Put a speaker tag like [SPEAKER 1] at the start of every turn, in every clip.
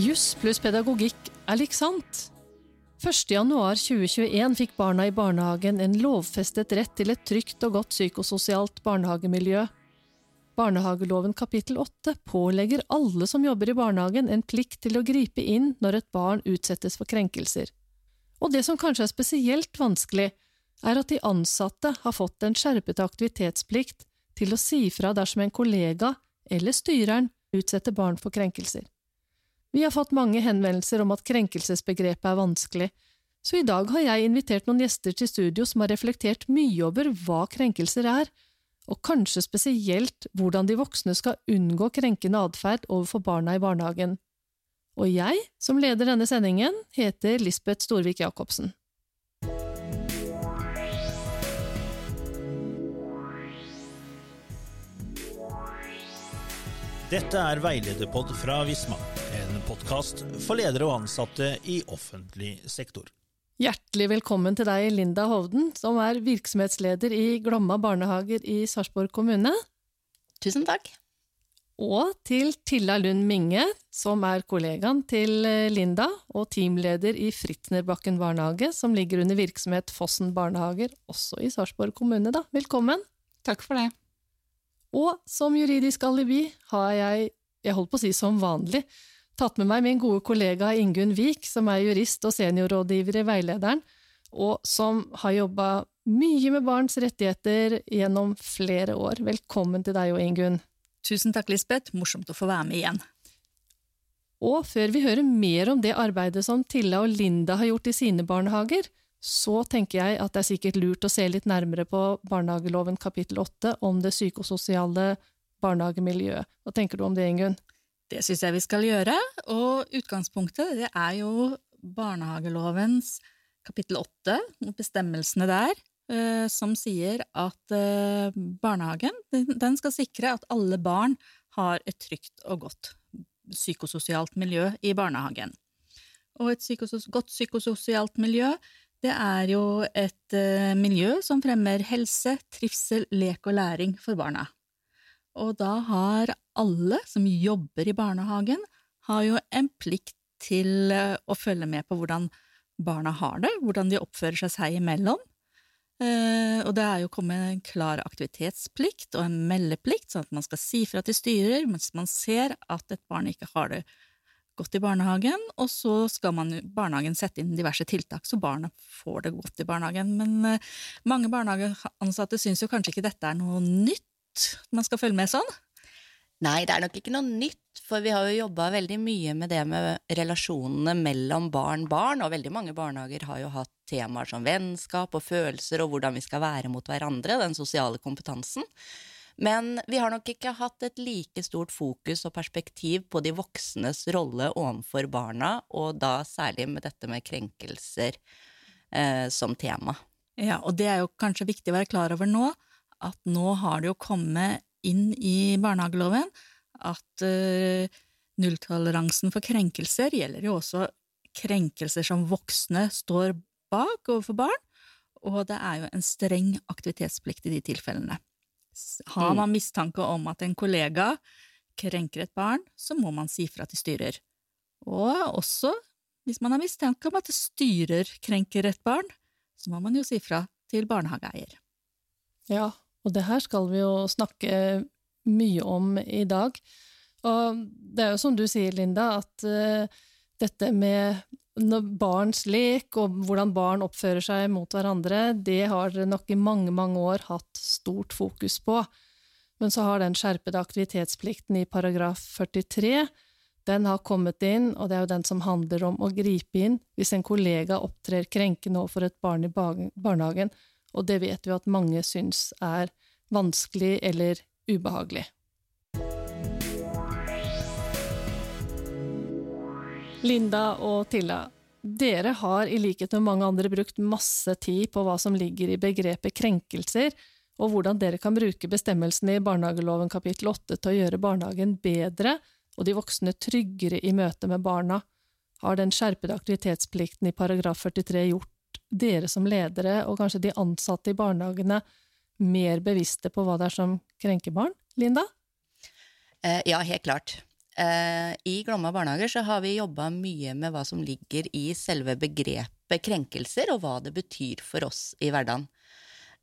[SPEAKER 1] Juss pluss pedagogikk er lik sant. 1.1.2021 fikk barna i barnehagen en lovfestet rett til et trygt og godt psykososialt barnehagemiljø. Barnehageloven kapittel 8 pålegger alle som jobber i barnehagen en plikt til å gripe inn når et barn utsettes for krenkelser. Og det som kanskje er spesielt vanskelig, er at de ansatte har fått en skjerpet aktivitetsplikt til å si fra dersom en kollega eller styreren utsetter barn for krenkelser. Vi har fått mange henvendelser om at krenkelsesbegrepet er vanskelig, så i dag har jeg invitert noen gjester til studio som har reflektert mye over hva krenkelser er, og kanskje spesielt hvordan de voksne skal unngå krenkende atferd overfor barna i barnehagen. Og jeg, som leder denne sendingen, heter Lisbeth Storvik Jacobsen.
[SPEAKER 2] Dette er Veilederpod fra Visma, podkast for ledere og ansatte i offentlig sektor.
[SPEAKER 1] Hjertelig velkommen til deg, Linda Hovden, som er virksomhetsleder i Glomma barnehager i Sarpsborg kommune.
[SPEAKER 3] Tusen takk.
[SPEAKER 1] Og til Tilla Lund Minge, som er kollegaen til Linda og teamleder i Fritnerbakken barnehage, som ligger under virksomhet Fossen barnehager, også i Sarpsborg kommune. Da. Velkommen.
[SPEAKER 3] Takk for det.
[SPEAKER 1] Og som juridisk alibi har jeg, jeg holdt på å si som vanlig, tatt med meg min gode kollega Ingunn Vik, som er jurist og seniorrådgiver i Veilederen, og som har jobba mye med barns rettigheter gjennom flere år. Velkommen til deg og Ingunn.
[SPEAKER 3] Tusen takk, Lisbeth. Morsomt å få være med igjen.
[SPEAKER 1] Og før vi hører mer om det arbeidet som Tilla og Linda har gjort i sine barnehager, så tenker jeg at det er sikkert lurt å se litt nærmere på barnehageloven kapittel 8 om det psykososiale barnehagemiljøet. Hva tenker du om det, Ingunn?
[SPEAKER 3] Det syns jeg vi skal gjøre, og utgangspunktet er jo barnehagelovens kapittel 8, bestemmelsene der, eh, som sier at eh, barnehagen den skal sikre at alle barn har et trygt og godt psykososialt miljø i barnehagen. Og et psykosos godt psykososialt miljø det er jo et uh, miljø som fremmer helse, trivsel, lek og læring for barna. Og da har alle som jobber i barnehagen, har jo en plikt til uh, å følge med på hvordan barna har det, hvordan de oppfører seg seg imellom. Uh, og det er jo kommet en klar aktivitetsplikt og en meldeplikt, sånn at man skal si fra til styrer mens man ser at et barn ikke har det godt i barnehagen, og så skal man barnehagen sette inn diverse tiltak så barna får det godt i barnehagen. Men uh, mange barnehageansatte syns jo kanskje ikke dette er noe nytt man skal følge med sånn?
[SPEAKER 4] Nei, det er nok ikke noe nytt, for vi har jo jobba veldig mye med det med relasjonene mellom barn-barn, og veldig mange barnehager har jo hatt temaer som vennskap og følelser og hvordan vi skal være mot hverandre, den sosiale kompetansen. Men vi har nok ikke hatt et like stort fokus og perspektiv på de voksnes rolle overfor barna, og da særlig med dette med krenkelser eh, som tema.
[SPEAKER 3] Ja, og det er jo kanskje viktig å være klar over nå, at nå har det jo kommet inn i barnehageloven at uh, nulltoleransen for krenkelser gjelder jo også krenkelser som voksne står bak overfor barn, og det er jo en streng aktivitetsplikt i de tilfellene. Har mm. man mistanke om at en kollega krenker et barn, så må man si fra til styrer. Og også hvis man har mistanke om at styrer krenker et barn, så må man jo si fra til barnehageeier.
[SPEAKER 1] Ja, og det her skal vi jo snakke mye om i dag. Og det er jo som du sier, Linda, at uh, dette med barns lek og hvordan barn oppfører seg mot hverandre, det har dere nok i mange, mange år hatt stort fokus på. Men så har den skjerpede aktivitetsplikten i paragraf 43 den har kommet inn, og det er jo den som handler om å gripe inn hvis en kollega opptrer krenkende overfor et barn i barnehagen, og det vet vi at mange syns er vanskelig eller ubehagelig. Linda og Tilla, dere har i likhet med mange andre brukt masse tid på hva som ligger i begrepet krenkelser, og hvordan dere kan bruke bestemmelsene i barnehageloven kapittel 8 til å gjøre barnehagen bedre og de voksne tryggere i møte med barna. Har den skjerpede aktivitetsplikten i paragraf 43 gjort dere som ledere, og kanskje de ansatte i barnehagene, mer bevisste på hva det er som krenker barn? Linda?
[SPEAKER 4] Eh, ja, helt klart. eh, i Glomma barnehager så har vi jobba mye med hva som ligger i selve begrepet krenkelser, og hva det betyr for oss i hverdagen.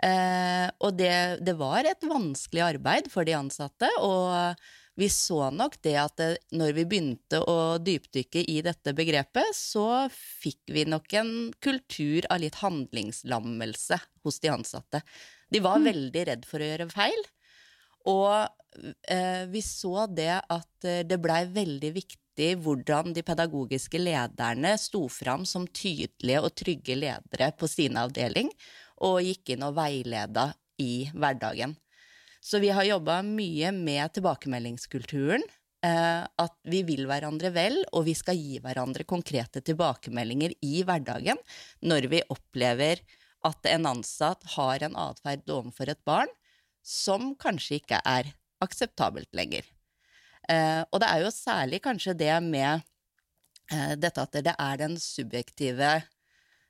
[SPEAKER 4] Eh, og det, det, var et vanskelig arbeid for de ansatte, og vi så nok det at det, når vi begynte å dypdykke i dette begrepet, så fikk vi nok en kultur av litt handlingslammelse hos de ansatte. De var mm. veldig redd for å gjøre feil, og eh, vi så det at eh, det blei veldig viktig hvordan de pedagogiske lederne sto fram som tydelige og trygge ledere på sin avdeling, og gikk inn og veileda i hverdagen. Så vi har jobba mye med tilbakemeldingskulturen. Eh, at vi vil hverandre vel, og vi skal gi hverandre konkrete tilbakemeldinger i hverdagen når vi opplever at en ansatt har en atferd overfor et barn som kanskje ikke er akseptabelt lenger. Eh, og det er jo særlig kanskje det med eh, dette at det er den subjektive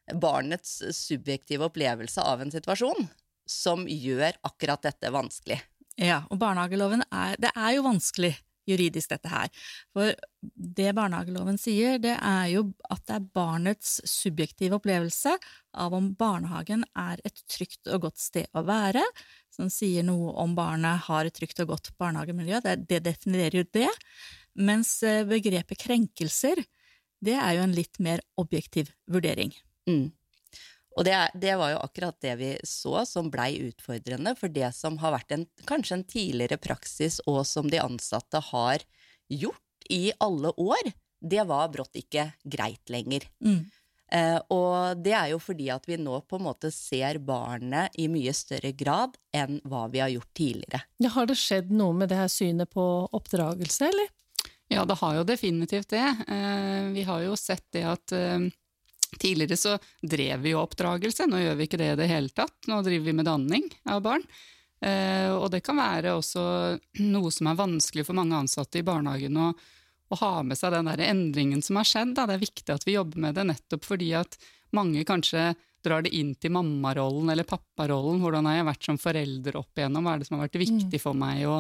[SPEAKER 4] Barnets subjektive opplevelse av en situasjon som gjør akkurat dette vanskelig.
[SPEAKER 3] Ja, og barnehageloven er Det er jo vanskelig juridisk, dette her. For det barnehageloven sier, det er jo at det er barnets subjektive opplevelse av om barnehagen er et trygt og godt sted å være, som sier noe om barnet har et trygt og godt barnehagemiljø. Det, det definerer jo det. Mens eh, begrepet krenkelser, det er jo en litt mer objektiv vurdering.
[SPEAKER 4] Mm. Og det, det, var jo akkurat det vi så som blei utfordrende, for det som har vært en, kanskje en tidligere praksis, og som de ansatte har gjort i alle år, det var brått ikke greit lenger. Mm. Eh, og det er jo fordi at vi nå på en måte ser barnet i mye større grad enn hva vi har gjort tidligere.
[SPEAKER 1] Ja, har det skjedd noe med det her synet på oppdragelse, eller?
[SPEAKER 5] Ja, det har jo definitivt det. Eh, vi har jo sett det at eh, Tidligere så drev vi jo oppdragelse, nå gjør vi ikke det i det hele tatt. Nå driver vi med danning av barn. Eh, og det kan være også noe som er vanskelig for mange ansatte i barnehagen å, å ha med seg den der endringen som har skjedd. Da. Det er viktig at vi jobber med det, nettopp fordi at mange kanskje drar det inn til mammarollen eller papparollen. Hvordan har jeg vært som forelder opp igjennom? Hva er det som har vært viktig for meg å,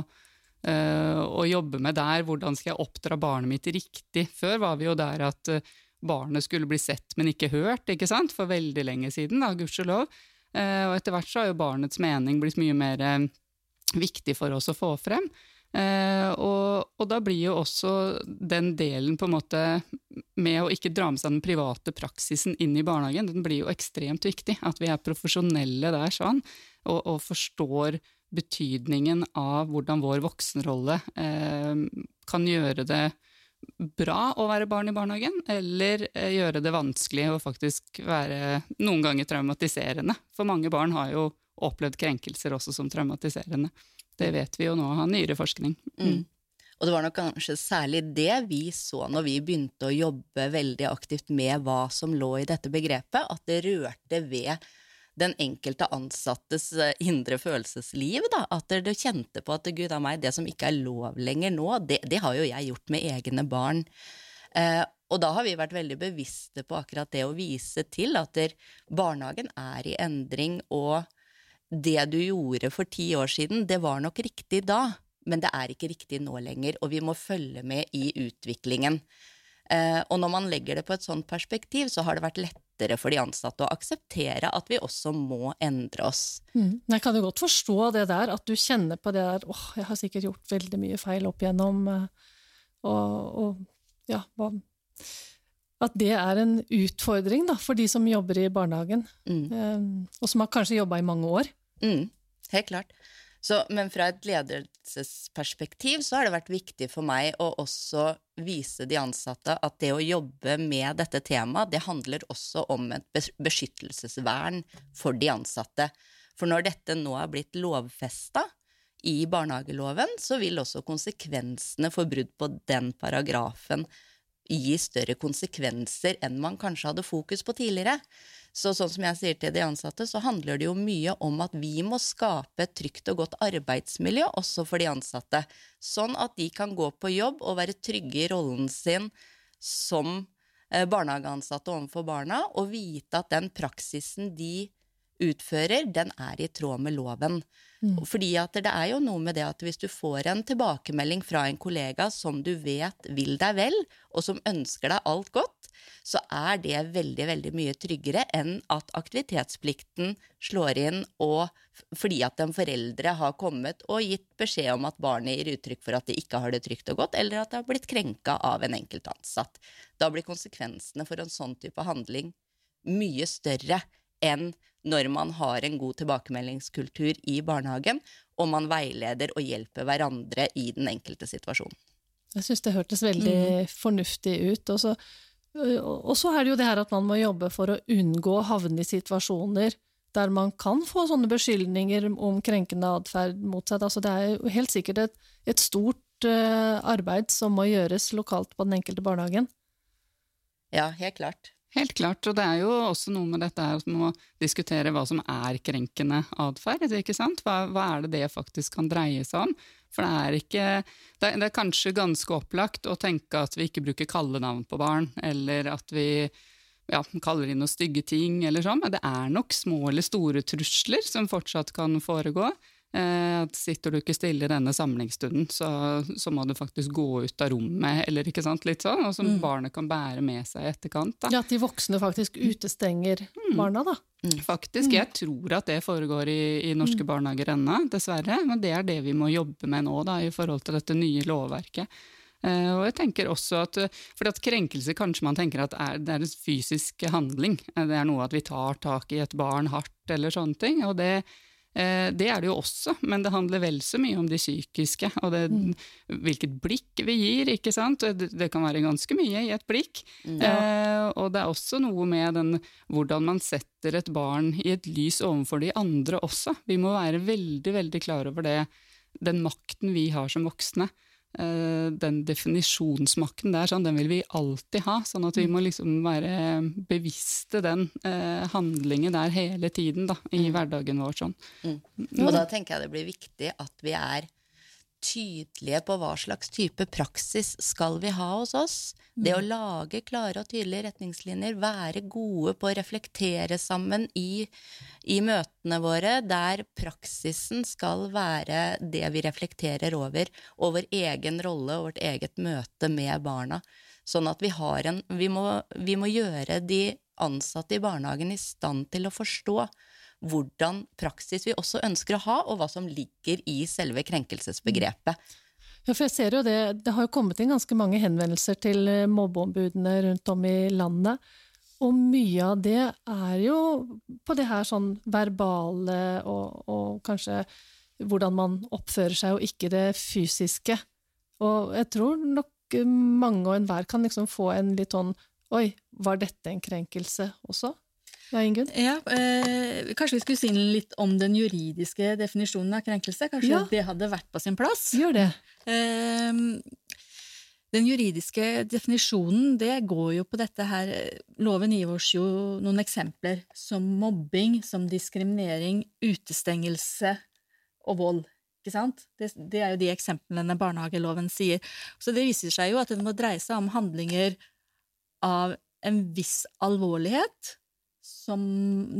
[SPEAKER 5] uh, å jobbe med der? Hvordan skal jeg oppdra barnet mitt riktig? Før var vi jo der at uh, barnet skulle bli sett, men ikke hørt, ikke sant, for veldig lenge siden, da, gudskjelov. Eh, og etter hvert så har jo barnets mening blitt mye mer eh, viktig for oss å få frem. Eh, og, og, da blir jo også den delen på en måte med å ikke dra med seg den private praksisen inn i barnehagen, den blir jo ekstremt viktig. At vi er profesjonelle der sånn, og, og forstår betydningen av hvordan vår voksenrolle eh, kan gjøre det bra å være barn i barnehagen, eller eh, gjøre det vanskelig og faktisk være noen ganger traumatiserende. For mange barn har jo opplevd krenkelser også som traumatiserende. Det vet vi jo nå av nyere forskning. Mm.
[SPEAKER 4] Mm. Og det var nok kanskje særlig det vi så når vi begynte å jobbe veldig aktivt med hva som lå i dette begrepet, at det rørte ved den enkelte ansattes eh, indre følelsesliv. Da. At du kjente på at gud av meg, det som ikke er lov lenger nå, det, det har jo jeg gjort med egne barn. Eh, og da har vi vært veldig bevisste på akkurat det å vise til at der, barnehagen er i endring, og det du gjorde for ti år siden, det var nok riktig da, men det er ikke riktig nå lenger, og vi må følge med i utviklingen. Eh, og når man legger det på et sånt perspektiv, så har det vært lettere for de ansatte å akseptere at vi også må endre oss.
[SPEAKER 1] Mm. Jeg kan jo godt forstå det der, at du kjenner på det der åh, jeg har sikkert gjort veldig mye feil opp igjennom, eh, og, og ja At det er en utfordring da, for de som jobber i barnehagen, mm. Eh, og som har kanskje jobba i mange år.
[SPEAKER 4] Mm. Helt klart. Så, men fra et ledelsesperspektiv så har det vært viktig for meg å også vise de ansatte at det å jobbe med dette temaet, det handler også om et beskyttelsesvern for de ansatte. For når dette nå er blitt lovfesta i barnehageloven, så vil også konsekvensene for brudd på den paragrafen gi større konsekvenser enn man kanskje hadde fokus på tidligere. Så sånn som jeg sier til de ansatte, så handler det jo mye om at vi må skape et trygt og godt arbeidsmiljø også for de ansatte. Sånn at de kan gå på jobb og være trygge i rollen sin som eh, barnehageansatte overfor barna, og vite at den praksisen de utfører, den er i tråd med loven.
[SPEAKER 1] Mm.
[SPEAKER 4] Fordi at det er jo noe med det at hvis du får en tilbakemelding fra en kollega som du vet vil deg vel, og som ønsker deg alt godt, så er det veldig, veldig mye tryggere enn at aktivitetsplikten slår inn og fordi at en foreldre har kommet og gitt beskjed om at barnet gir uttrykk for at de ikke har det trygt og godt, eller at det har blitt krenka av en enkelt ansatt. Da blir konsekvensene for en sånn type handling mye større enn når man har en god tilbakemeldingskultur i barnehagen, og man veileder og hjelper hverandre i den enkelte situasjonen.
[SPEAKER 1] Jeg syns det hørtes veldig fornuftig ut. Og så, og så er det jo det her at man må jobbe for å unngå å havne i situasjoner der man kan få sånne beskyldninger om krenkende atferd mot seg. Altså, det er jo helt sikkert et, et stort uh, arbeid som må gjøres lokalt på den enkelte barnehagen.
[SPEAKER 4] Ja, helt klart.
[SPEAKER 5] Helt klart, og det er jo også noe med dette her at man må diskutere hva som er krenkende atferd. ikke sant? Hva, hva, er det det faktisk kan dreie seg om? For det er ikke det det er kanskje ganske opplagt å tenke at vi ikke bruker kallenavn på barn, eller at vi ja, kaller inn noen stygge ting, eller sånn, men det er nok små eller store trusler som fortsatt kan foregå. Eh, sitter du ikke stille i denne samlingsstunden, så, så, må du faktisk gå ut av rommet, eller ikke sant, litt sånn, og som mm. barnet kan bære med seg i etterkant. Da.
[SPEAKER 1] Ja, At de voksne faktisk utestenger mm. barna, da.
[SPEAKER 5] Mm. Faktisk. Jeg tror at det foregår i, i norske mm. barnehager ennå, dessverre. Men det er det vi må jobbe med nå, da, i forhold til dette nye lovverket. Uh, og jeg tenker også at, for at Krenkelse kanskje man tenker at er, det er en fysisk handling. Det er noe at vi tar tak i et barn hardt eller sånne ting. og det Eh, det er det jo også, men det handler vel så mye om de psykiske, og det, mm. hvilket blikk vi gir, ikke sant. Det, det, kan være ganske mye i et blikk. Ja. Eh, og det er også noe med den, hvordan man setter et barn i et lys overfor de andre også. Vi må være veldig, veldig klar over det, den makten vi har som voksne. Eh, den definisjonsmakten der, sånn, den vil vi alltid ha. Sånn at vi mm. må liksom være bevisste den eh, handlingen der hele tiden da, i mm. hverdagen vår. Sånn.
[SPEAKER 4] Mm. Og da tenker jeg det blir viktig at vi er tydelige på hva slags type praksis skal vi ha hos oss. Det å mm. lage klare og tydelige retningslinjer, være gode på å reflektere sammen i, i, møtene våre, der praksisen skal være det vi reflekterer over, og vår egen rolle og vårt eget møte med barna. Sånn at vi har en Vi må, vi må gjøre de ansatte i barnehagen i stand til å forstå hvordan praksis vi også ønsker å ha, og hva som ligger i selve krenkelsesbegrepet.
[SPEAKER 1] Ja, for jeg ser jo det, det har jo kommet inn ganske mange henvendelser til eh, mobbeombudene rundt om i landet. Og mye av det er jo på det her sånn verbale og, og kanskje hvordan man oppfører seg, og ikke det fysiske. Og jeg tror nok mange og enhver kan liksom få en litt sånn Oi, var dette en krenkelse også? Ja, Ingunn?
[SPEAKER 3] Ja, eh, kanskje vi skulle si litt om den juridiske definisjonen av krenkelse? Kanskje ja. det hadde vært på sin plass?
[SPEAKER 1] Gjør det.
[SPEAKER 3] Eh, den juridiske definisjonen det går jo på dette her Loven gir oss jo noen eksempler som mobbing, som diskriminering, utestengelse og vold. Ikke sant? Det, det er jo de eksemplene barnehageloven sier. Så det viser seg jo at det må dreie seg om handlinger av en viss alvorlighet, som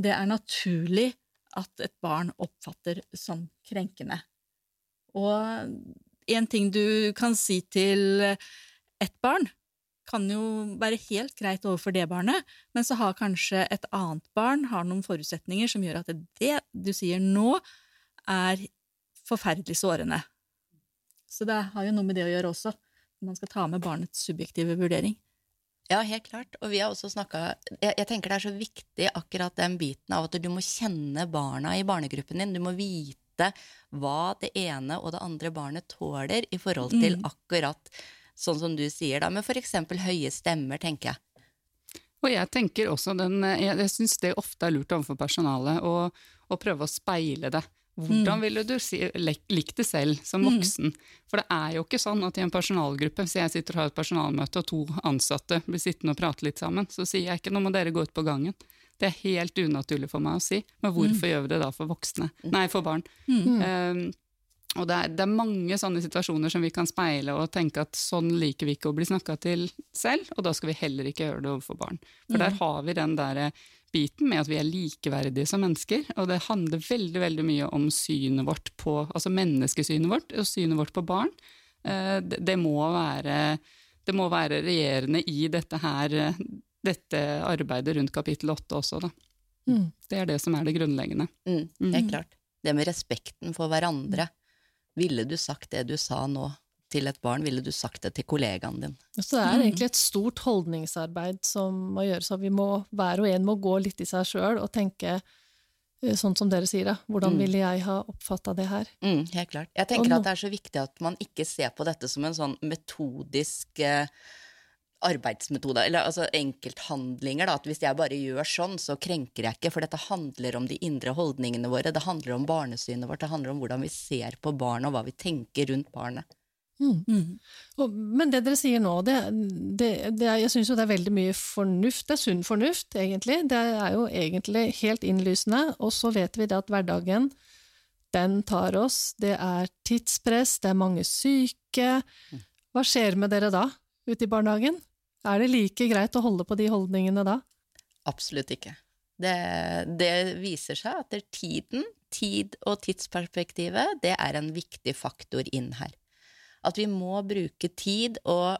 [SPEAKER 3] det er naturlig at et barn oppfatter som krenkende. Og en ting du kan si til ett barn, kan jo være helt greit overfor det barnet, men så har kanskje et annet barn noen forutsetninger som gjør at det du sier nå, er forferdelig sårende. Så det har jo noe med det å gjøre også. Man skal ta med barnets subjektive vurdering.
[SPEAKER 4] Ja, helt klart. Og vi har også snakka jeg, jeg, tenker det er så viktig akkurat den biten av at du må kjenne barna i barnegruppen din. Du må vite hva det ene og det andre barnet tåler i forhold til mm. akkurat sånn som du sier, da, med f.eks. høye stemmer, tenker jeg.
[SPEAKER 5] Og jeg tenker også den, jeg, jeg syns det ofte er lurt overfor personalet å, å prøve å speile det. Hvordan mm. ville du likt det selv som mm. voksen? For det er jo ikke sånn at i en personalgruppe, hvis jeg sitter og har et personalmøte, og to ansatte blir sittende og prate litt sammen, så sier jeg ikke 'nå må dere gå ut på gangen'. Det er helt unaturlig for meg å si, men hvorfor mm. gjør vi det da for voksne? Nei, for barn. Mm. Um, og det er, det er, mange sånne situasjoner som vi kan speile og tenke at sånn liker vi ikke å bli snakka til selv, og da skal vi heller ikke gjøre det overfor barn. For der har vi den der biten med at vi er likeverdige som mennesker. Og det handler veldig veldig mye om synet vårt på, altså menneskesynet vårt og synet vårt på barn. Eh, det, det, må være, det må være regjerende i dette her, dette arbeidet rundt kapittel åtte også, da. Mm. Det er det som er det grunnleggende.
[SPEAKER 4] Mm, det er klart. Det med respekten for hverandre. Ville du sagt det du sa nå til et barn, ville du sagt det til kollegaen din?
[SPEAKER 1] Så det er egentlig et stort holdningsarbeid som må gjøres, og vi må, hver og en må gå litt i seg sjøl og tenke eh, sånn som dere sier, da. Hvordan mm. ville jeg ha oppfatta det her?
[SPEAKER 4] Mm, helt klart. Jeg tenker at det er så viktig at man ikke ser på dette som en sånn metodisk eh, arbeidsmetode, eller altså enkelthandlinger. Da, at hvis jeg bare gjør sånn, så krenker jeg ikke. For dette handler om de indre holdningene våre. Det handler om barnesynet vårt. Det handler om hvordan vi ser på barnet, og hva vi tenker rundt barnet.
[SPEAKER 1] Mm. Mm. Og, men det dere sier nå, det, det, det jeg syns jo det er veldig mye fornuft. Det er sunn fornuft, egentlig. Det er jo egentlig helt innlysende. Og så vet vi det at hverdagen, den tar oss. Det er tidspress, det er mange syke. Mm. Hva skjer med dere da, ute i barnehagen? Er det like greit å holde på de holdningene da?
[SPEAKER 4] Absolutt ikke. Det, det viser seg at tiden, tid og tidsperspektivet, det er en viktig faktor inn her. At vi må bruke tid, og,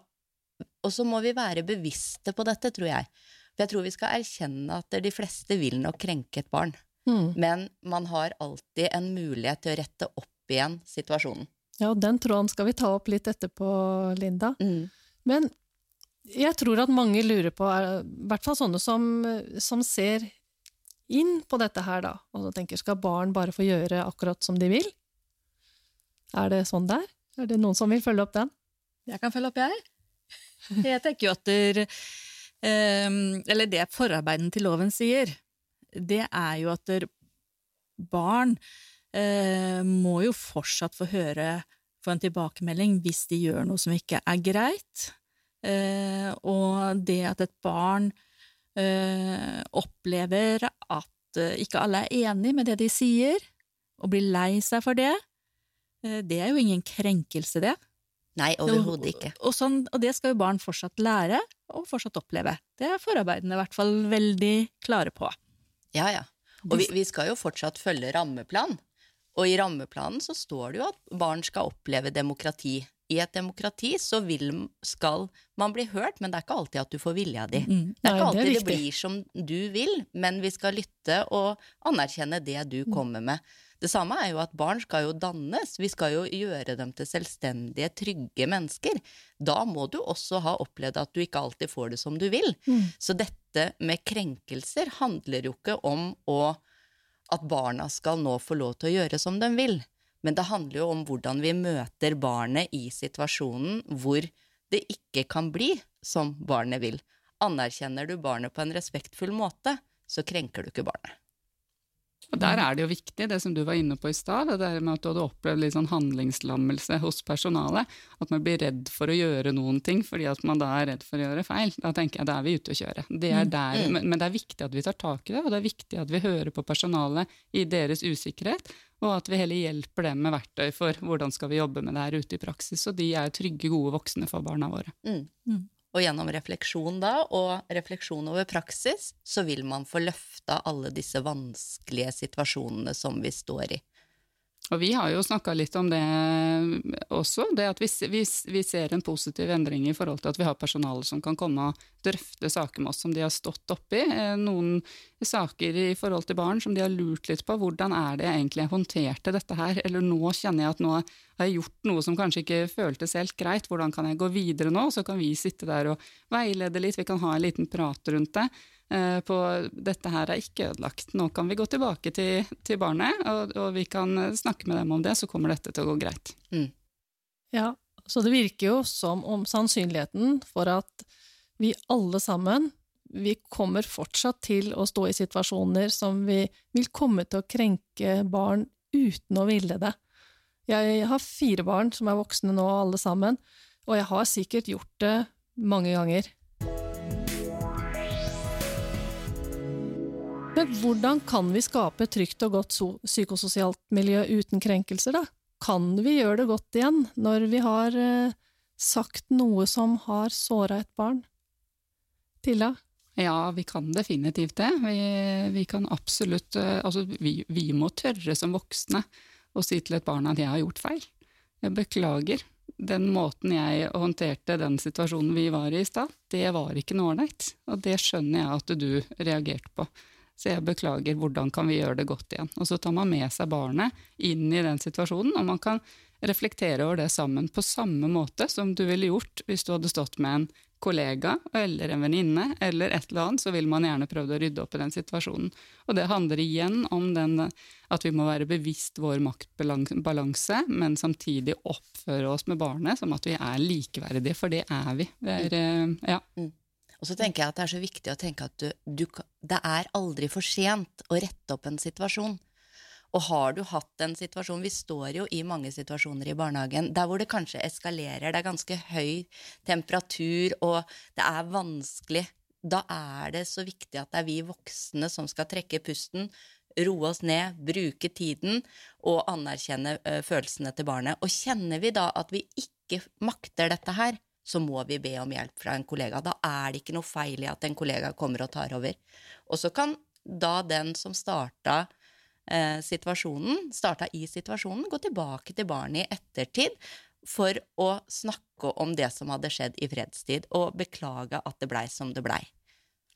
[SPEAKER 4] og så må vi være bevisste på dette, tror jeg. For jeg tror vi skal erkjenne at de fleste vil nok krenke et barn. Mm. Men man har alltid en mulighet til å rette opp igjen situasjonen.
[SPEAKER 1] Ja, og den tråden skal vi ta opp litt etterpå, Linda. Mm. Men jeg tror at mange lurer på, i hvert fall sånne som, som, ser inn på dette her, da, og tenker skal barn bare få gjøre akkurat som de vil? Er det sånn der? Er det noen som vil følge opp den?
[SPEAKER 3] Jeg kan følge opp, jeg. Jeg tenker jo at der, um, Eller det forarbeiden til loven sier, det er jo at barn uh, må jo fortsatt få høre få en tilbakemelding hvis de gjør noe som ikke er greit. Uh, og det at et barn uh, opplever at ikke alle er enig med det de sier, og blir lei seg for det, det er jo ingen krenkelse, det.
[SPEAKER 4] Nei, overhodet ikke.
[SPEAKER 3] Og, sånn, og, det skal jo barn fortsatt lære, og fortsatt oppleve. Det er forarbeidene i hvert fall veldig klare på.
[SPEAKER 4] Ja, ja. Og vi, vi skal jo fortsatt følge rammeplan. Og i rammeplanen så står det jo at barn skal oppleve demokrati i et demokrati så vil, skal man bli hørt, men det er ikke alltid at du får vilja di. Mm. Det er ikke alltid det, det, blir som du vil, men vi skal lytte og anerkjenne det du mm. kommer med. Det samme er jo at barn skal jo dannes, vi skal jo gjøre dem til selvstendige, trygge mennesker. Da må du også ha opplevd at du ikke alltid får det som du vil. Mm. Så dette med krenkelser handler jo ikke om å, at barna skal nå få lov til å gjøre som de vil. Men det handler jo om hvordan vi møter barnet i situasjonen hvor det ikke kan bli som barnet vil. Anerkjenner du barnet på en respektfull måte, så krenker du ikke barnet.
[SPEAKER 5] Og Der er det jo viktig, det som du var inne på i stad, det der med at du hadde opplevd litt sånn handlingslammelse hos personalet. At man blir redd for å gjøre noen ting fordi at man da er redd for å gjøre feil. Da tenker jeg da er vi ute å kjøre. Det er mm. der, mm. men, men det er viktig at vi tar tak i det, og det er viktig at vi hører på personalet i deres usikkerhet. Og at vi heller hjelper dem med verktøy for hvordan skal vi jobbe med det her ute i praksis. så de er trygge, gode voksne for barna våre. Mm.
[SPEAKER 4] Og gjennom refleksjon da, og refleksjon over praksis, så vil man få løfta alle disse vanskelige situasjonene som vi står i.
[SPEAKER 5] Og vi har jo snakka litt om det også, det at vi, vi, vi, ser en positiv endring i forhold til at vi har personale som kan komme og drøfte saker med oss som de har stått oppi. Eh, noen saker i forhold til barn som de har lurt litt på. Hvordan er det jeg egentlig håndterte dette her? Eller nå kjenner jeg at nå har jeg gjort noe som kanskje ikke føltes helt greit. Hvordan kan jeg gå videre nå? Så kan vi sitte der og veilede litt, vi kan ha en liten prat rundt det. Eh, på dette her er ikke ødelagt, nå kan vi gå tilbake til, til barnet, og, og, vi kan snakke med dem om det, så kommer dette til å gå greit. Mm.
[SPEAKER 1] Ja, så det virker jo som om sannsynligheten for at vi alle sammen vi kommer fortsatt til å stå i situasjoner som vi vil komme til å krenke barn uten å ville det. Jeg har fire barn som er voksne nå, alle sammen, og jeg har sikkert gjort det mange ganger. Hvordan kan vi skape et trygt og godt psykososialt miljø uten krenkelser, da? Kan vi gjøre det godt igjen når vi har eh, sagt noe som har såra et barn? Tilla?
[SPEAKER 5] Ja, vi kan definitivt det. Vi, vi kan absolutt eh, Altså, vi, vi, må tørre som voksne å si til et barn at jeg har gjort feil. Jeg beklager. Den måten jeg håndterte den situasjonen vi var i i stad, det var ikke noe ålreit. Og det skjønner jeg at du reagerte på. Så jeg beklager, hvordan kan vi gjøre det godt igjen? Og så tar man med seg barnet inn i den situasjonen, og man kan reflektere over det sammen på samme måte som du ville gjort hvis du hadde stått med en kollega eller en venninne eller et eller annet, så vil man gjerne prøve å rydde opp i den situasjonen. Og det handler igjen om den, at vi må være bevisst vår maktbalanse, men samtidig oppføre oss med barnet som at vi er likeverdige, for det er vi. Vi er, eh, ja.
[SPEAKER 4] Og så tenker jeg at det er så viktig å tenke at du, du, det er aldri for sent å rette opp en situasjon. Og har du hatt en situasjon Vi står jo i mange situasjoner i barnehagen der hvor det kanskje eskalerer, det er ganske høy temperatur, og det er vanskelig. Da er det så viktig at det er vi voksne som skal trekke pusten, roe oss ned, bruke tiden og anerkjenne følelsene til barnet. Og kjenner vi da at vi ikke makter dette her, så må vi be om hjelp fra en kollega. Da er det ikke noe feil i at en kollega kommer og tar over. Og så kan da den som starta eh, situasjonen, starta i situasjonen, gå tilbake til barnet i ettertid for å snakke om det som hadde skjedd i fredstid, og beklage at det blei som det blei.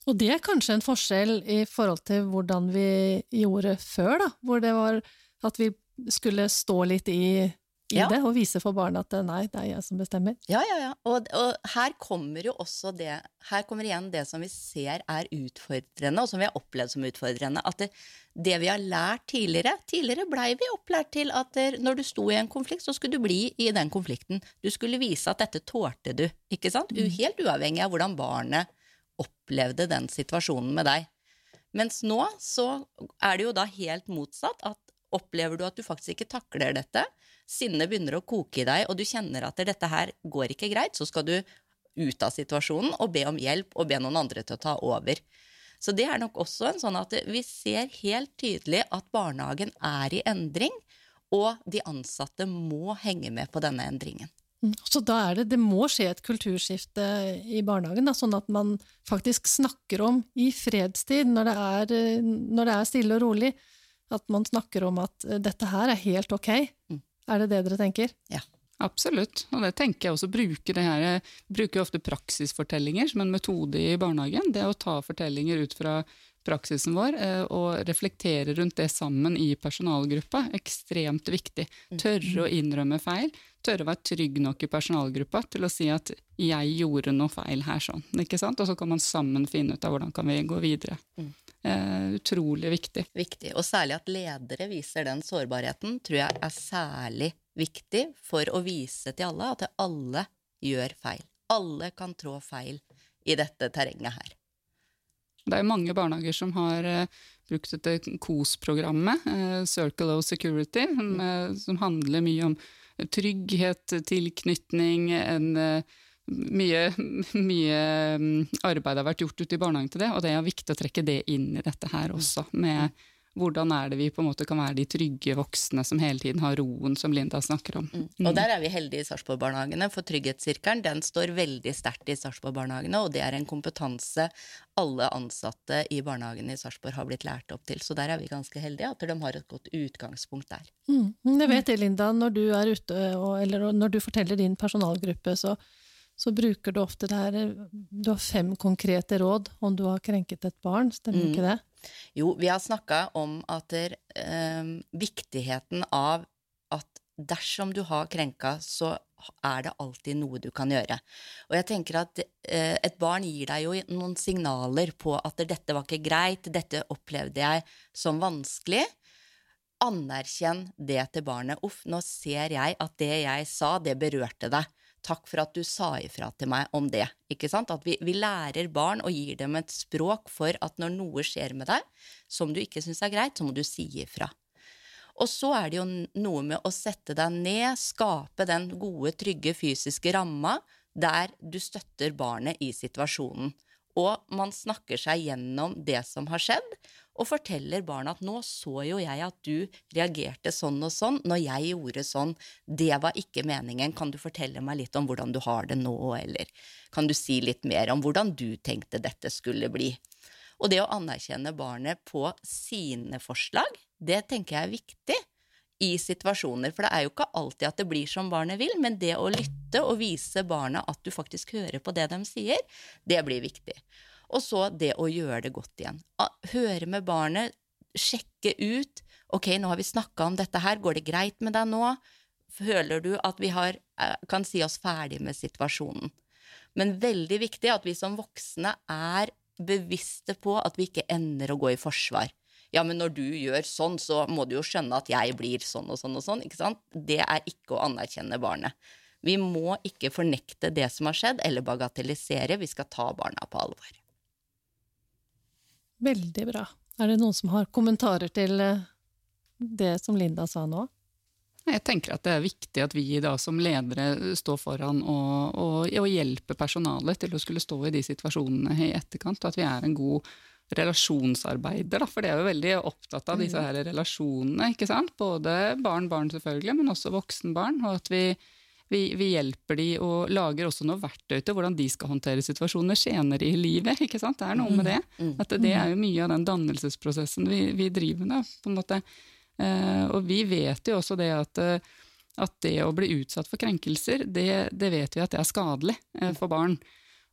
[SPEAKER 1] Og det er kanskje en forskjell i forhold til hvordan vi gjorde før, da, hvor det var at vi skulle stå litt i i ja. det, og vise for barna at nei, det er jeg som bestemmer.
[SPEAKER 4] Ja, ja, ja. Og, og, her kommer jo også det Her kommer igjen det som vi ser er utfordrende, og som vi har opplevd som utfordrende. At det, det vi har lært tidligere Tidligere blei vi opplært til at det, når du sto i en konflikt, så skulle du bli i den konflikten. Du skulle vise at dette tålte du, ikke sant? Mm. Helt uavhengig av hvordan barnet opplevde den situasjonen med deg. Mens nå så er det jo da helt motsatt. at Opplever du at du faktisk ikke takler dette, sinnet begynner å koke i deg, og du kjenner at dette her går ikke greit, så skal du ut av situasjonen og be om hjelp og be noen andre til å ta over. Så det er nok også en sånn at vi ser helt tydelig at barnehagen er i endring, og de ansatte må henge med på denne endringen.
[SPEAKER 1] Mm. Så da er det, det må skje et kulturskifte i barnehagen, da, sånn at man faktisk snakker om i fredstid, når det, er, når det er stille og rolig, at man snakker om at dette her er helt ok. Mm. Er det det dere tenker?
[SPEAKER 4] Ja.
[SPEAKER 5] Absolutt, og det tenker jeg også. Bruke det her, bruker ofte praksisfortellinger som en metode i barnehagen. Det å ta fortellinger ut fra praksisen vår eh, og reflektere rundt det sammen i personalgruppa. Ekstremt viktig. Tørre å innrømme feil. Tørre å være trygg nok i personalgruppa til å si at 'jeg gjorde noe feil her', sånn. Ikke sant? Og så kan man sammen finne ut av hvordan kan vi gå videre. Mm. Uh, utrolig viktig.
[SPEAKER 4] Viktig, Og særlig at ledere viser den sårbarheten, tror jeg er særlig viktig for å vise til alle at alle gjør feil. Alle kan trå feil i dette terrenget her.
[SPEAKER 5] Det er mange barnehager som har uh, brukt dette KOS-programmet, uh, Circle of Security, mm. som handler mye om trygghet, tilknytning, en mye, mye, mm, arbeid har vært gjort ute i barnehagen til det, og det er viktig å trekke det inn i dette her også. med hvordan er det vi på en måte kan være de trygge voksne som hele tiden har roen, som Linda snakker om. Mm.
[SPEAKER 4] Og der er vi heldige i Sarpsborg-barnehagene, for Trygghetssirkelen den står veldig sterkt i Sarpsborg-barnehagene, og det er en kompetanse alle ansatte i barnehagene i Sarpsborg har blitt lært opp til. Så der er vi ganske heldige, at de har et godt utgangspunkt der.
[SPEAKER 1] Mm. Jeg vet det, Linda, når du er ute, eller når du forteller din personalgruppe, så så bruker du ofte det her Du har fem konkrete råd om du har krenket et barn, stemmer mm. ikke det?
[SPEAKER 4] Jo, vi har snakka om at der, eh, viktigheten av at dersom du har krenka, så er det alltid noe du kan gjøre. Og jeg tenker at eh, et barn gir deg jo noen signaler på at dette var ikke greit, dette opplevde jeg som vanskelig. Anerkjenn det til barnet. Uff, nå ser jeg at det jeg sa, det berørte deg takk for at du sa ifra til meg om det. Ikke sant? At vi, vi, lærer barn og gir dem et språk for at når noe skjer med deg som du ikke syns er greit, så må du si ifra. Og så er det jo noe med å sette deg ned, skape den gode, trygge fysiske ramma der du støtter barnet i situasjonen. Og man snakker seg gjennom det som har skjedd, og forteller barna at 'nå så jo jeg at du reagerte sånn og sånn når jeg gjorde sånn', det var ikke meningen, kan du fortelle meg litt om hvordan du har det nå, eller kan du si litt mer om hvordan du tenkte dette skulle bli? Og det å anerkjenne barnet på sine forslag, det tenker jeg er viktig i situasjoner. For det er jo ikke alltid at det blir som barnet vil, men det å lytte og vise barna at du faktisk hører på det de sier, det blir viktig. Og så det å gjøre det godt igjen. Høre med barnet, sjekke ut. Ok, nå har vi snakka om dette her, går det greit med deg nå? Føler du at vi har, eh, kan si oss ferdig med situasjonen? Men veldig viktig at vi som voksne er bevisste på at vi ikke ender å gå i forsvar. Ja, men når du gjør sånn, så må du jo skjønne at jeg blir sånn og sånn og sånn. ikke sant? Det er ikke å anerkjenne barnet. Vi må ikke fornekte det som har skjedd, eller bagatellisere. Vi skal ta barna på alvor.
[SPEAKER 1] Veldig bra. Er det noen som har kommentarer til eh, det som Linda sa nå?
[SPEAKER 5] Jeg tenker at det er viktig at vi da som ledere står foran og, og, og hjelper personalet til å skulle stå i de situasjonene i etterkant, og at vi er en god relasjonsarbeider, da, for de er jo veldig opptatt av disse mm. her relasjonene. ikke sant? Både barn-barn, selvfølgelig, men også voksen-barn. Og at vi, vi, vi, hjelper de og lager også noe verktøy til hvordan de skal håndtere situasjoner senere i livet. ikke sant? Det er noe med det. Mm. Mm. At det er jo mye av den dannelsesprosessen vi, vi driver med. på en måte. Eh, og vi vet jo også det at, eh, at det å bli utsatt for krenkelser, det, det vet vi at det er skadelig eh, for barn.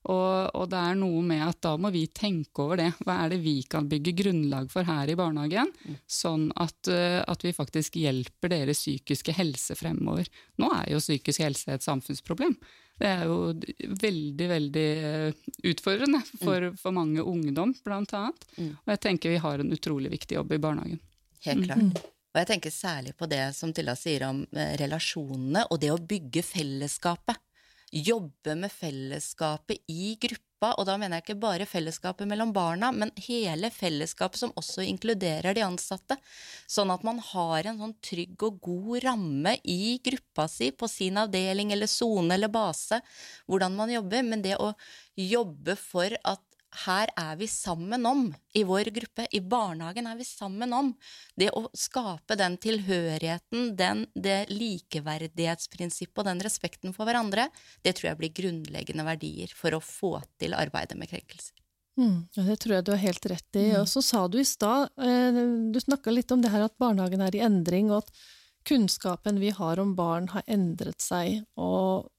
[SPEAKER 5] Og, og, det er noe med at da må vi tenke over det. Hva er det vi kan bygge grunnlag for her i barnehagen, mm. sånn at, uh, at, vi faktisk hjelper deres psykiske helse fremover. Nå er jo psykisk helse et samfunnsproblem. Det er jo veldig, veldig uh, utfordrende for, mm. for, mange ungdom, blant annet. Mm. Og jeg tenker vi har en utrolig viktig jobb i barnehagen.
[SPEAKER 4] Helt klart. Og jeg tenker særlig på det som Tilla sier om uh, relasjonene, og det å bygge fellesskapet jobbe med fellesskapet i gruppa, og da mener jeg ikke bare fellesskapet mellom barna, men hele fellesskapet som også inkluderer de ansatte. Sånn at man har en sånn trygg og god ramme i gruppa si, på sin avdeling eller sone eller base, hvordan man jobber. Men det å jobbe for at her er vi sammen om, i vår gruppe, i barnehagen er vi sammen om. Det å skape den tilhørigheten, den, det likeverdighetsprinsippet og den respekten for hverandre, det tror jeg blir grunnleggende verdier for å få til arbeidet med krenkelser.
[SPEAKER 1] Mm, ja, det tror jeg du har helt rett i. Mm. Og så sa du i stad, eh, du snakka litt om det her at barnehagen er i endring, og at kunnskapen vi har om barn har endret seg. og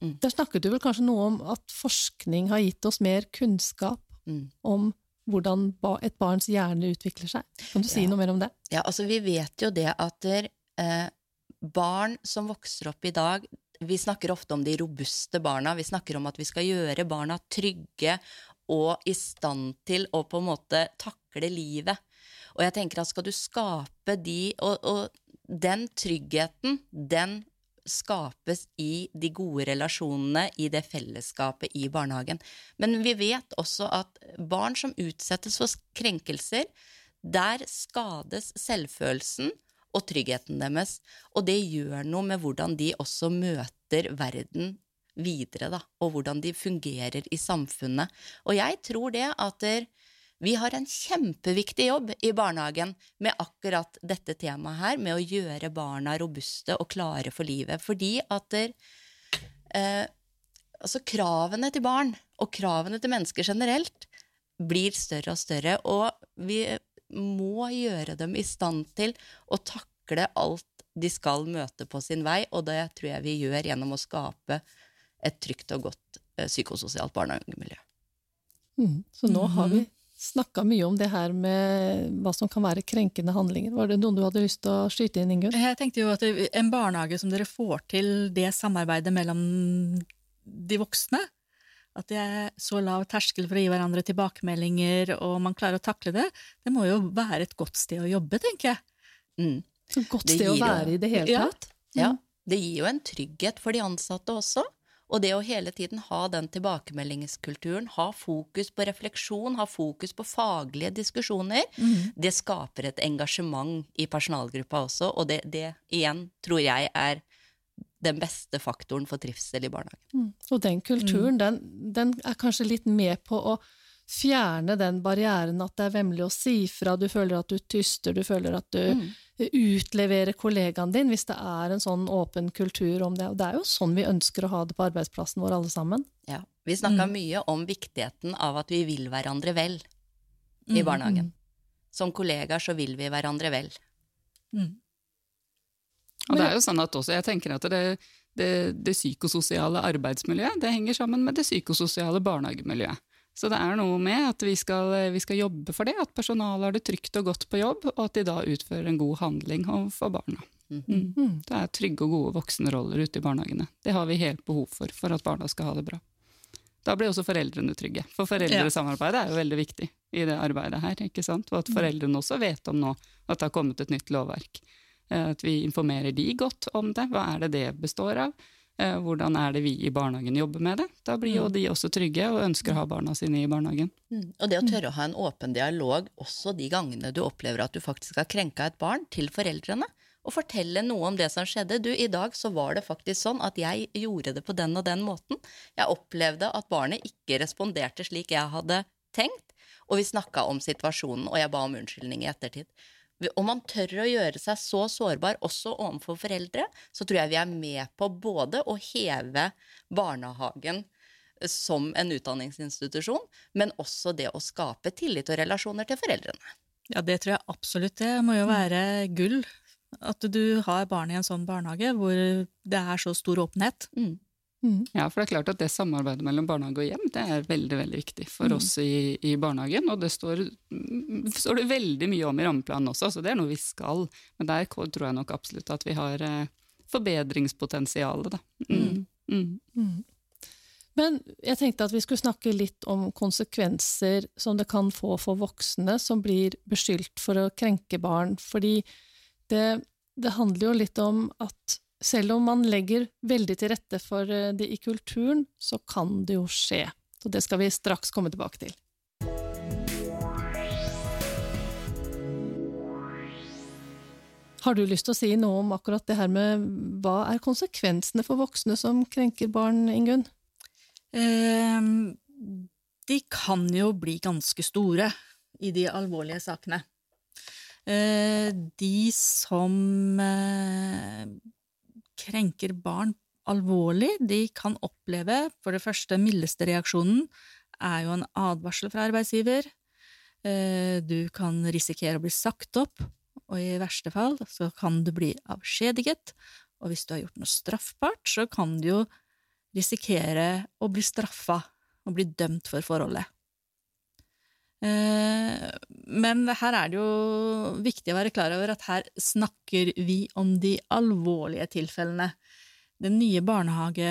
[SPEAKER 1] Mm. Der snakket du vel kanskje noe om at forskning har gitt oss mer kunnskap mm. om hvordan et barns hjerne utvikler seg. Kan du si
[SPEAKER 4] ja.
[SPEAKER 1] noe mer om det?
[SPEAKER 4] Ja, altså Vi vet jo det at der, eh, barn som vokser opp i dag Vi snakker ofte om de robuste barna. Vi snakker om at vi skal gjøre barna trygge og i stand til å på en måte takle livet. Og jeg tenker at skal du skape de Og, og den tryggheten, den skapes i de gode relasjonene, i det fellesskapet i barnehagen. Men vi vet også at barn som utsettes for krenkelser, der skades selvfølelsen og tryggheten deres. Og det gjør noe med hvordan de også møter verden videre, da, og hvordan de fungerer i samfunnet. Og jeg tror det at der, vi har en kjempeviktig jobb i barnehagen med akkurat dette temaet her, med å gjøre barna robuste og klare for livet. Fordi at der, eh, altså kravene til barn, og kravene til mennesker generelt, blir større og større. Og vi må gjøre dem i stand til å takle alt de skal møte på sin vei, og det tror jeg vi gjør gjennom å skape et trygt og godt eh, psykososialt barnehagemiljø.
[SPEAKER 1] Mm, så nå har vi snakka mye om det her med hva som kan være krenkende handlinger. Var det noen du hadde lyst til å skyte inn, Ingunn?
[SPEAKER 3] Jeg tenkte jo at En barnehage som dere får til det samarbeidet mellom de voksne, at det er så lav terskel for å gi hverandre tilbakemeldinger, og man klarer å takle det, det må jo være et godt sted å jobbe, tenker jeg.
[SPEAKER 1] Mm. Et godt sted å være i det hele tatt.
[SPEAKER 4] Ja. ja. Det gir jo en trygghet for de ansatte også. Og det å hele tiden ha den tilbakemeldingskulturen, ha fokus på refleksjon, ha fokus på faglige diskusjoner, mm. det skaper et engasjement i personalgruppa også, og det, det igjen tror jeg er den beste faktoren for trivsel i barnehagen.
[SPEAKER 1] Mm. Og den kulturen, den, den er kanskje litt med på å fjerne den barrieren at det er vemmelig å si fra, du føler at du tyster, du føler at du
[SPEAKER 4] Mm.
[SPEAKER 1] utleverer kollegaen din, hvis det er en sånn åpen kultur om det. Og det er jo sånn vi ønsker å ha det på arbeidsplassen vår, alle sammen.
[SPEAKER 4] Ja. Vi snakka
[SPEAKER 3] Mm.
[SPEAKER 4] mye om viktigheten av at vi vil hverandre vel i
[SPEAKER 3] Mm,
[SPEAKER 4] barnehagen. Som kollegaer så vil vi hverandre vel.
[SPEAKER 3] Mm.
[SPEAKER 5] Og det er jo sånn at også, jeg tenker at det, det, det psykososiale arbeidsmiljøet det henger sammen med det psykososiale barnehagemiljøet. Så det er noe med at vi skal, vi skal jobbe for det, at personalet har det trygt og godt på jobb, og at de da utfører en god handling overfor barna. Mm.
[SPEAKER 1] Mm.
[SPEAKER 5] Det er trygge og gode voksenroller ute i barnehagene. Det har vi helt behov for for at barna skal ha det bra. Da blir også foreldrene trygge, for foreldresamarbeidet er jo veldig viktig i det arbeidet her. ikke sant? Og at foreldrene også vet om nå at det har kommet et nytt lovverk. Eh, At vi informerer de godt om det. Hva er det det består av? Eh, Hvordan er det vi i barnehagen jobber med det? Da blir jo de også trygge og ønsker å ha barna sine i barnehagen.
[SPEAKER 4] Mm. Og det å tørre å ha en åpen dialog også de gangene du opplever at du faktisk har krenka et barn, til foreldrene. Og fortelle noe om det som skjedde. Du, i dag så var det faktisk sånn at jeg gjorde det på den og den måten. Jeg opplevde at barnet ikke responderte slik jeg hadde tenkt. Og vi snakka om situasjonen, og jeg ba om unnskyldning i ettertid. Om man tør å gjøre seg så sårbar også overfor foreldre, så tror jeg vi er med på både å heve barnehagen som en utdanningsinstitusjon, men også det å skape tillit og relasjoner til foreldrene.
[SPEAKER 3] Ja, det tror jeg absolutt. Det må jo være gull. At du har barn i en sånn barnehage hvor det er så stor åpenhet.
[SPEAKER 4] Mm.
[SPEAKER 1] Mm.
[SPEAKER 5] Ja, for det er klart at det samarbeidet mellom barnehage og hjem det er veldig veldig viktig for
[SPEAKER 3] Mm.
[SPEAKER 5] oss i, i barnehagen. Og det står, mm, står det veldig mye om i rammeplanen også, så det er noe vi skal. Men der tror jeg nok absolutt at vi har eh, forbedringspotensialet, da. Mm. Mm.
[SPEAKER 1] Mm. Men jeg tenkte at vi skulle snakke litt om konsekvenser som det kan få for voksne som blir beskyldt for å krenke barn. Fordi det, det handler jo litt om at selv om man legger veldig til rette for eh, det i kulturen, så kan det jo skje. Så det skal vi straks komme tilbake til. Har du lyst til å si noe om akkurat det her med hva er konsekvensene for voksne som krenker barn, Ingunn?
[SPEAKER 3] Ehm, de kan jo bli ganske store i de alvorlige sakene. Eh, de som eh, krenker barn alvorlig, de kan oppleve for det første mildeste reaksjonen er jo en advarsel fra arbeidsgiver. Eh, Du kan risikere å bli sagt opp, og i verste fall så kan du bli avskjediget. Og hvis du har gjort noe straffbart, så kan du jo risikere å bli straffa og bli dømt for forholdet. Eh, Men her er det jo viktig å være klar over at her snakker vi om de alvorlige tilfellene. Den nye barnehage,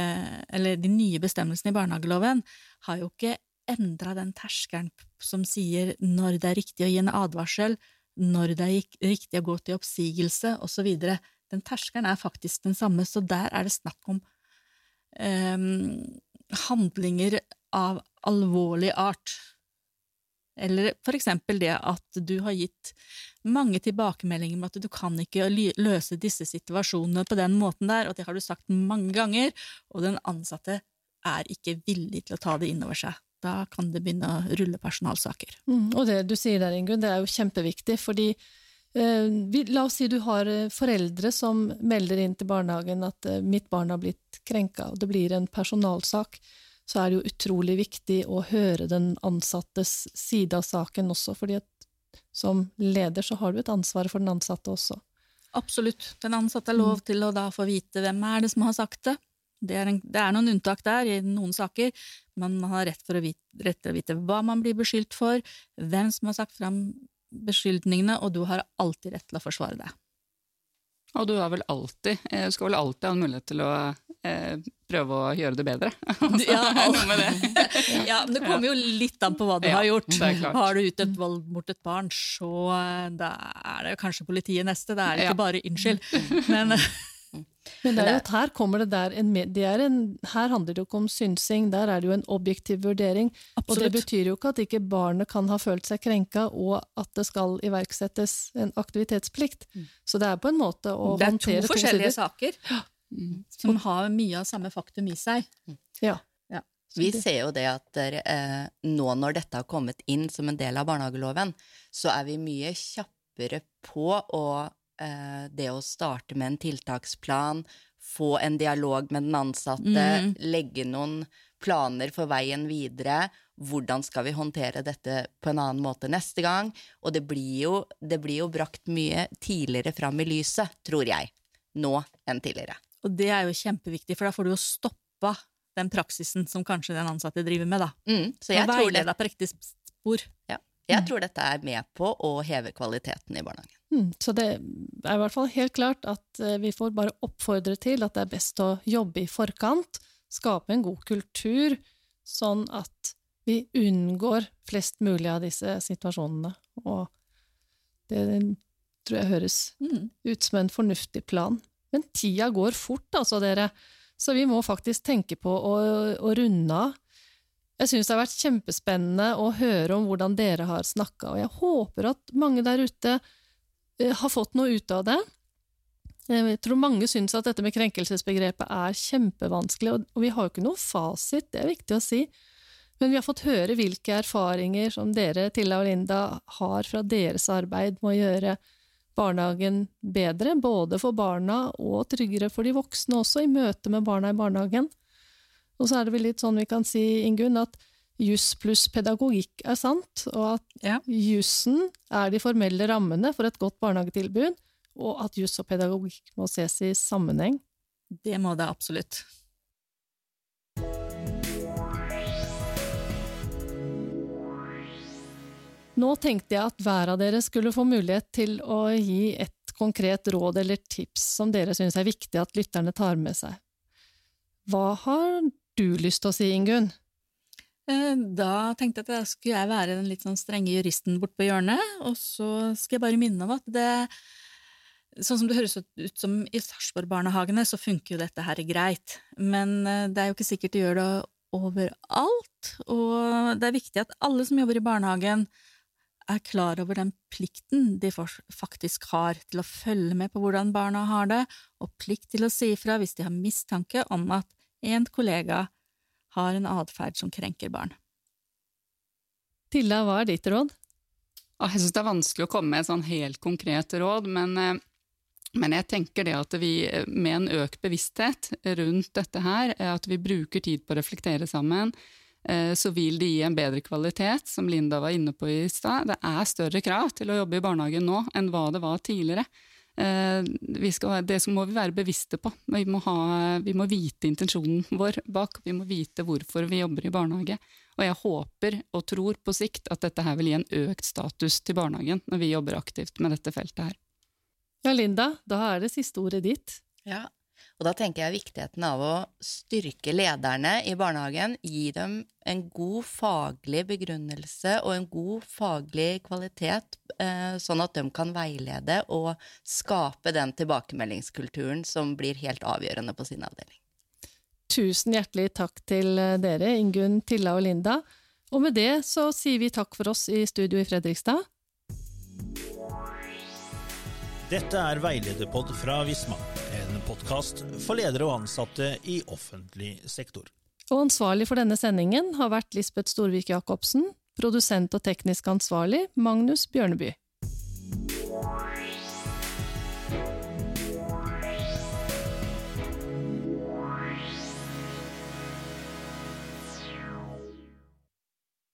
[SPEAKER 3] eller de nye bestemmelsene i barnehageloven har jo ikke endra den terskelen som sier når det er riktig å gi en advarsel, når det er riktig å gå til oppsigelse, osv. Den terskelen er faktisk den samme, så der er det snakk om em, handlinger av alvorlig art. Eller for eksempel det at du har gitt mange tilbakemeldinger om at du kan ikke løse disse situasjonene på den måten der, og det har du sagt mange ganger, og den ansatte er ikke villig til å ta det inn over seg. Da kan det begynne å rulle personalsaker.
[SPEAKER 1] Mm, og det du sier der, Ingunn, det er jo kjempeviktig, fordi eh, La oss si du har eh, foreldre som melder inn til barnehagen at eh, mitt barn har blitt krenka, og det blir en personalsak. Så er det jo utrolig viktig å høre den ansattes side av saken også, fordi at som leder så har du et ansvar for den ansatte også.
[SPEAKER 3] Absolutt. Den ansatte har lov til å da få vite hvem er det som har sagt det. Det er, en, det er noen unntak der i noen saker, men man har rett, for å vite, rett til å vite hva man blir beskyldt for, hvem som har sagt fram beskyldningene, og du har alltid rett til å forsvare deg.
[SPEAKER 5] Og du har vel alltid, eh, skal vel alltid ha en mulighet til å prøve å gjøre det bedre. Altså,
[SPEAKER 3] Ja,
[SPEAKER 5] noe med det.
[SPEAKER 3] Ja, men Det kommer jo litt an på hva du
[SPEAKER 5] Ja,
[SPEAKER 3] har gjort. Har du utøvd vold mot et barn, så eh, da er det kanskje politiet neste. Det er ikke
[SPEAKER 5] Ja.
[SPEAKER 3] bare 'unnskyld'. Men
[SPEAKER 1] Men det er jo at her kommer det der en, det er en, Her handler det jo ikke om synsing, der er det jo en objektiv vurdering. Og det betyr jo ikke at ikke barnet kan ha følt seg krenka, og at det skal iverksettes en aktivitetsplikt. Så det er på en måte å
[SPEAKER 3] Mm. Det er to forskjellige
[SPEAKER 1] sider.
[SPEAKER 3] saker.
[SPEAKER 5] Mm.
[SPEAKER 3] Som har mye av samme faktum i seg.
[SPEAKER 1] Ja.
[SPEAKER 3] Ja.
[SPEAKER 4] Vi ser jo det at eh, nå når dette har kommet inn som en del av barnehageloven, så er vi mye kjappere på å eh, det å starte med en tiltaksplan, få en dialog med den ansatte,
[SPEAKER 3] mm.
[SPEAKER 4] legge noen planer for veien videre. Hvordan skal vi håndtere dette på en annen måte neste gang? Og det blir jo, det blir jo brakt mye tidligere fram i lyset, tror jeg, nå enn tidligere.
[SPEAKER 3] Og det er jo kjempeviktig, for da får du jo stoppa den praksisen som kanskje den ansatte driver med, da.
[SPEAKER 4] Mm, så jeg tror, det,
[SPEAKER 3] på riktig spor.
[SPEAKER 4] jeg tror dette er med på å heve kvaliteten i barnehagen.
[SPEAKER 1] Mm, Så det er i hvert fall helt klart at eh, vi får bare oppfordre til at det er best å jobbe i forkant, skape en god kultur, sånn at vi unngår flest mulig av disse situasjonene. Og det tror jeg høres
[SPEAKER 3] Mm.
[SPEAKER 1] ut som en fornuftig plan. Men tida går fort, altså, dere. Så vi må faktisk tenke på å, å runde av. Jeg syns det har vært kjempespennende å høre om hvordan dere har snakka, og jeg håper at mange der ute eh, har fått noe ut av det. Jeg tror mange syns at dette med krenkelsesbegrepet er kjempevanskelig, og vi har jo ikke noe fasit, det er viktig å si. Men vi har fått høre hvilke erfaringer som dere, Tilla og Linda, har fra deres arbeid med å gjøre barnehagen bedre, både for barna og tryggere for de voksne også, i møte med barna i barnehagen. Og så er det vel litt sånn vi kan si, Ingunn, at juss pluss pedagogikk er sant, og at
[SPEAKER 3] Ja.
[SPEAKER 1] jussen er de formelle rammene for et godt barnehagetilbud, og at juss og pedagogikk må ses i sammenheng.
[SPEAKER 3] Det må det absolutt.
[SPEAKER 1] Nå tenkte jeg at hver av dere skulle få mulighet til å gi et konkret råd eller tips som dere syns er viktig at lytterne tar med seg. Hva har du lyst til å si, Ingunn?
[SPEAKER 3] Eh, Da tenkte jeg at da skulle jeg være den litt sånn strenge juristen bort på hjørnet, og så skal jeg bare minne om at det Sånn som det høres ut som i Sarpsborg-barnehagene, så funker jo dette her greit. Men eh, det er jo ikke sikkert de gjør det overalt, og det er viktig at alle som jobber i barnehagen, er klar over den plikten de faktisk har til å følge med på hvordan barna har det, og plikt til å si ifra hvis de har mistanke om at en kollega har en atferd som krenker barn.
[SPEAKER 1] Tilda, hva er ditt råd?
[SPEAKER 5] Ah, Jeg syns det er vanskelig å komme med et sånn helt konkret råd, men, eh, men jeg tenker det at vi med en økt bevissthet rundt dette her, at vi bruker tid på å reflektere sammen, så vil det gi en bedre kvalitet, som Linda var inne på i stad. Det er større krav til å jobbe i barnehagen nå enn hva det var tidligere. Eh, Vi skal, det må vi være bevisste på. Vi må, ha, vi må vite intensjonen vår bak, vi må vite hvorfor vi jobber i barnehage. Og jeg håper og tror på sikt at dette her vil gi en økt status til barnehagen når vi jobber aktivt med dette feltet her.
[SPEAKER 1] Ja, Linda, da er det siste ordet ditt.
[SPEAKER 4] Ja, og da tenker jeg viktigheten av å styrke lederne i barnehagen, gi dem en god faglig begrunnelse og en god faglig kvalitet, eh, sånn at de kan veilede og skape den tilbakemeldingskulturen som blir helt avgjørende på sin avdeling.
[SPEAKER 1] Tusen hjertelig takk til eh, dere, Ingunn, Tilla og Linda. Og med det så sier vi takk for oss i studio i Fredrikstad.
[SPEAKER 2] Dette er Veilederpod fra Visma, podkast for ledere og ansatte i offentlig sektor.
[SPEAKER 1] Og ansvarlig for denne sendingen har vært Lisbeth Storvik Jacobsen, produsent og teknisk ansvarlig Magnus Bjørneby.